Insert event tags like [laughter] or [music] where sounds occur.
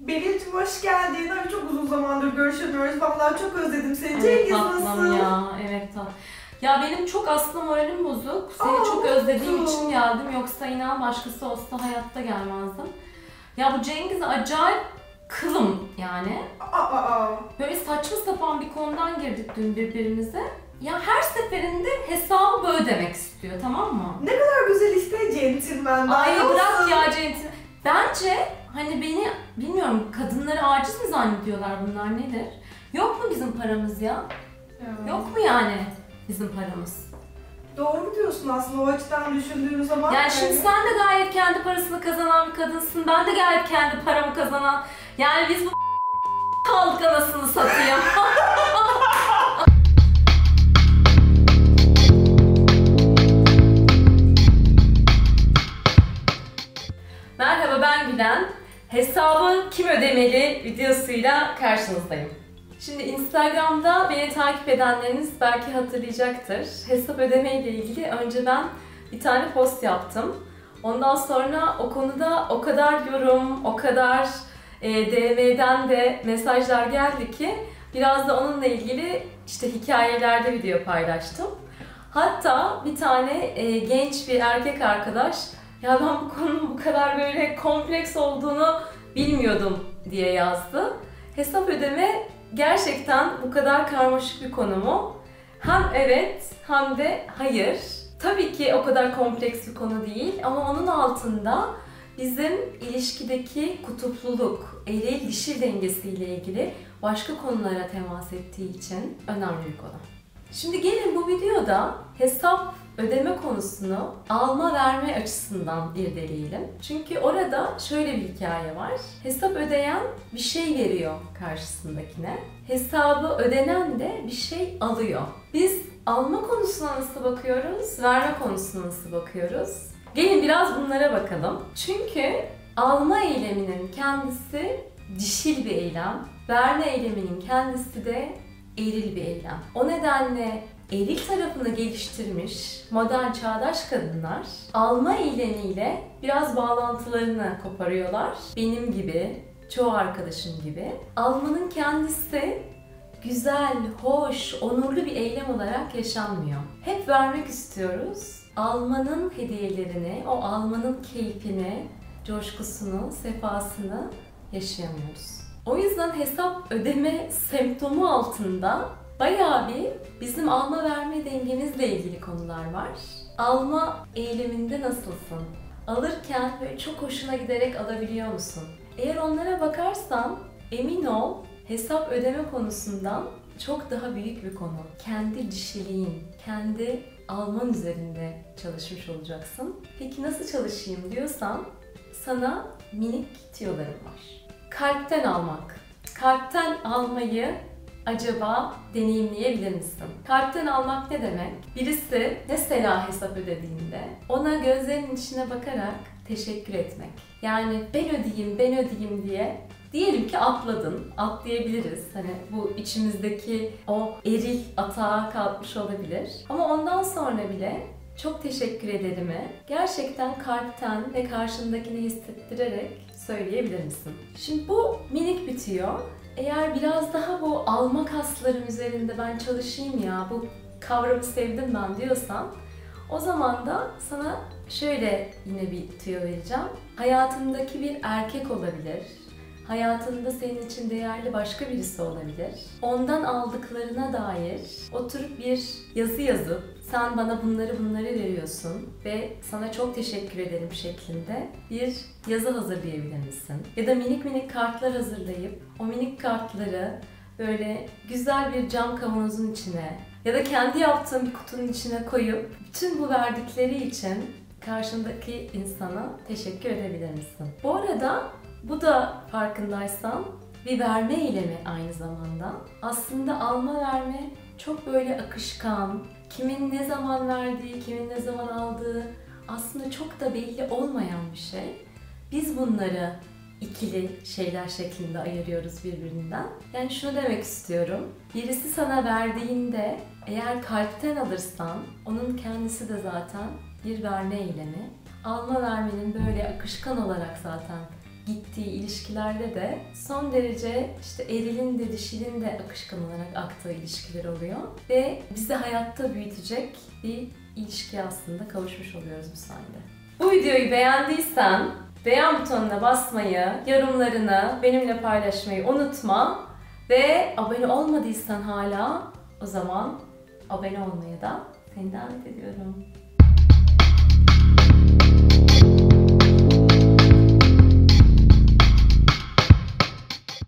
Beril'cim hoş geldin. Ay çok uzun zamandır görüşemiyoruz. Vallahi çok özledim seni. Evet Cengiz tatlım nasıl? ya. Evet tatlım. Ya benim çok aslında moralim bozuk. Seni Aa, çok özlediğim mutlu. için geldim. Yoksa inan başkası olsa hayatta gelmezdim. Ya bu Cengiz acayip kılım yani. Aa, aa. Böyle saçma sapan bir konudan girdik dün birbirimize. Ya her seferinde hesabı ödemek istiyor tamam mı? Ne kadar güzel işte centilmen. Ay bırak ya centil. Bence hani beni bilmiyorum kadınları aciz mi zannediyorlar bunlar nedir? Yok mu bizim paramız ya? Ya. Yok mu yani bizim paramız? Doğru diyorsun aslında o açıdan düşündüğün zaman. Yani şimdi sen de gayet kendi parasını kazanan bir kadınsın. Ben de gayet kendi paramı kazanan. Yani biz bu [laughs] kaldık anasını satayım. [laughs] ödemeli videosuyla karşınızdayım. Şimdi Instagram'da beni takip edenleriniz belki hatırlayacaktır. Hesap ödeme ile ilgili önce ben bir tane post yaptım. Ondan sonra o konuda o kadar yorum, o kadar e, DM'den de mesajlar geldi ki biraz da onunla ilgili işte hikayelerde video paylaştım. Hatta bir tane e, genç bir erkek arkadaş ya ben bu konunun bu kadar böyle kompleks olduğunu bilmiyordum diye yazdı. Hesap ödeme gerçekten bu kadar karmaşık bir konu mu? Hem evet hem de hayır. Tabii ki o kadar kompleks bir konu değil ama onun altında bizim ilişkideki kutupluluk, eril dişil dengesiyle ilgili başka konulara temas ettiği için önemli bir konu. Şimdi gelin bu videoda hesap ödeme konusunu alma verme açısından irdeleyelim. Çünkü orada şöyle bir hikaye var. Hesap ödeyen bir şey veriyor karşısındakine. Hesabı ödenen de bir şey alıyor. Biz alma konusuna nasıl bakıyoruz, verme konusuna nasıl bakıyoruz? Gelin biraz bunlara bakalım. Çünkü alma eyleminin kendisi dişil bir eylem, verme eyleminin kendisi de eril bir eylem. O nedenle eril tarafını geliştirmiş modern çağdaş kadınlar alma eylemiyle biraz bağlantılarını koparıyorlar. Benim gibi, çoğu arkadaşım gibi. Almanın kendisi güzel, hoş, onurlu bir eylem olarak yaşanmıyor. Hep vermek istiyoruz. Almanın hediyelerini, o almanın keyfini, coşkusunu, sefasını yaşayamıyoruz. O yüzden hesap ödeme semptomu altında bayağı bir bizim alma verme dengemizle ilgili konular var. Alma eyleminde nasılsın? Alırken böyle çok hoşuna giderek alabiliyor musun? Eğer onlara bakarsan emin ol hesap ödeme konusundan çok daha büyük bir konu. Kendi dişiliğin, kendi alman üzerinde çalışmış olacaksın. Peki nasıl çalışayım diyorsan sana minik tiyolarım var. Kalpten almak. Kalpten almayı acaba deneyimleyebilir misin? Kalpten almak ne demek? Birisi mesela hesap ödediğinde ona gözlerinin içine bakarak teşekkür etmek. Yani ben ödeyeyim, ben ödeyeyim diye Diyelim ki atladın, atlayabiliriz. Hani bu içimizdeki o eril atağa kalkmış olabilir. Ama ondan sonra bile çok teşekkür ederimi gerçekten kalpten ve karşındakini hissettirerek söyleyebilir misin? Şimdi bu minik bitiyor. Eğer biraz daha bu alma kaslarım üzerinde ben çalışayım ya, bu kavramı sevdim ben diyorsan o zaman da sana şöyle yine bir tüyo vereceğim. Hayatındaki bir erkek olabilir, hayatında senin için değerli başka birisi olabilir. Ondan aldıklarına dair oturup bir yazı yazıp sen bana bunları bunları veriyorsun ve sana çok teşekkür ederim şeklinde bir yazı hazırlayabilir misin? Ya da minik minik kartlar hazırlayıp o minik kartları böyle güzel bir cam kavanozun içine ya da kendi yaptığın bir kutunun içine koyup bütün bu verdikleri için karşındaki insana teşekkür edebilir misin? Bu arada bu da farkındaysan bir verme eylemi aynı zamanda. Aslında alma verme çok böyle akışkan, kimin ne zaman verdiği, kimin ne zaman aldığı aslında çok da belli olmayan bir şey. Biz bunları ikili şeyler şeklinde ayırıyoruz birbirinden. Yani şunu demek istiyorum. Birisi sana verdiğinde eğer kalpten alırsan onun kendisi de zaten bir verme eylemi. Alma vermenin böyle akışkan olarak zaten gittiği ilişkilerde de son derece işte erilin de dişilin de akışkan olarak aktığı ilişkiler oluyor. Ve bizi hayatta büyütecek bir ilişkiye aslında kavuşmuş oluyoruz bu sayede. Bu videoyu beğendiysen beğen butonuna basmayı, yorumlarını benimle paylaşmayı unutma. Ve abone olmadıysan hala o zaman abone olmaya da seni davet ediyorum.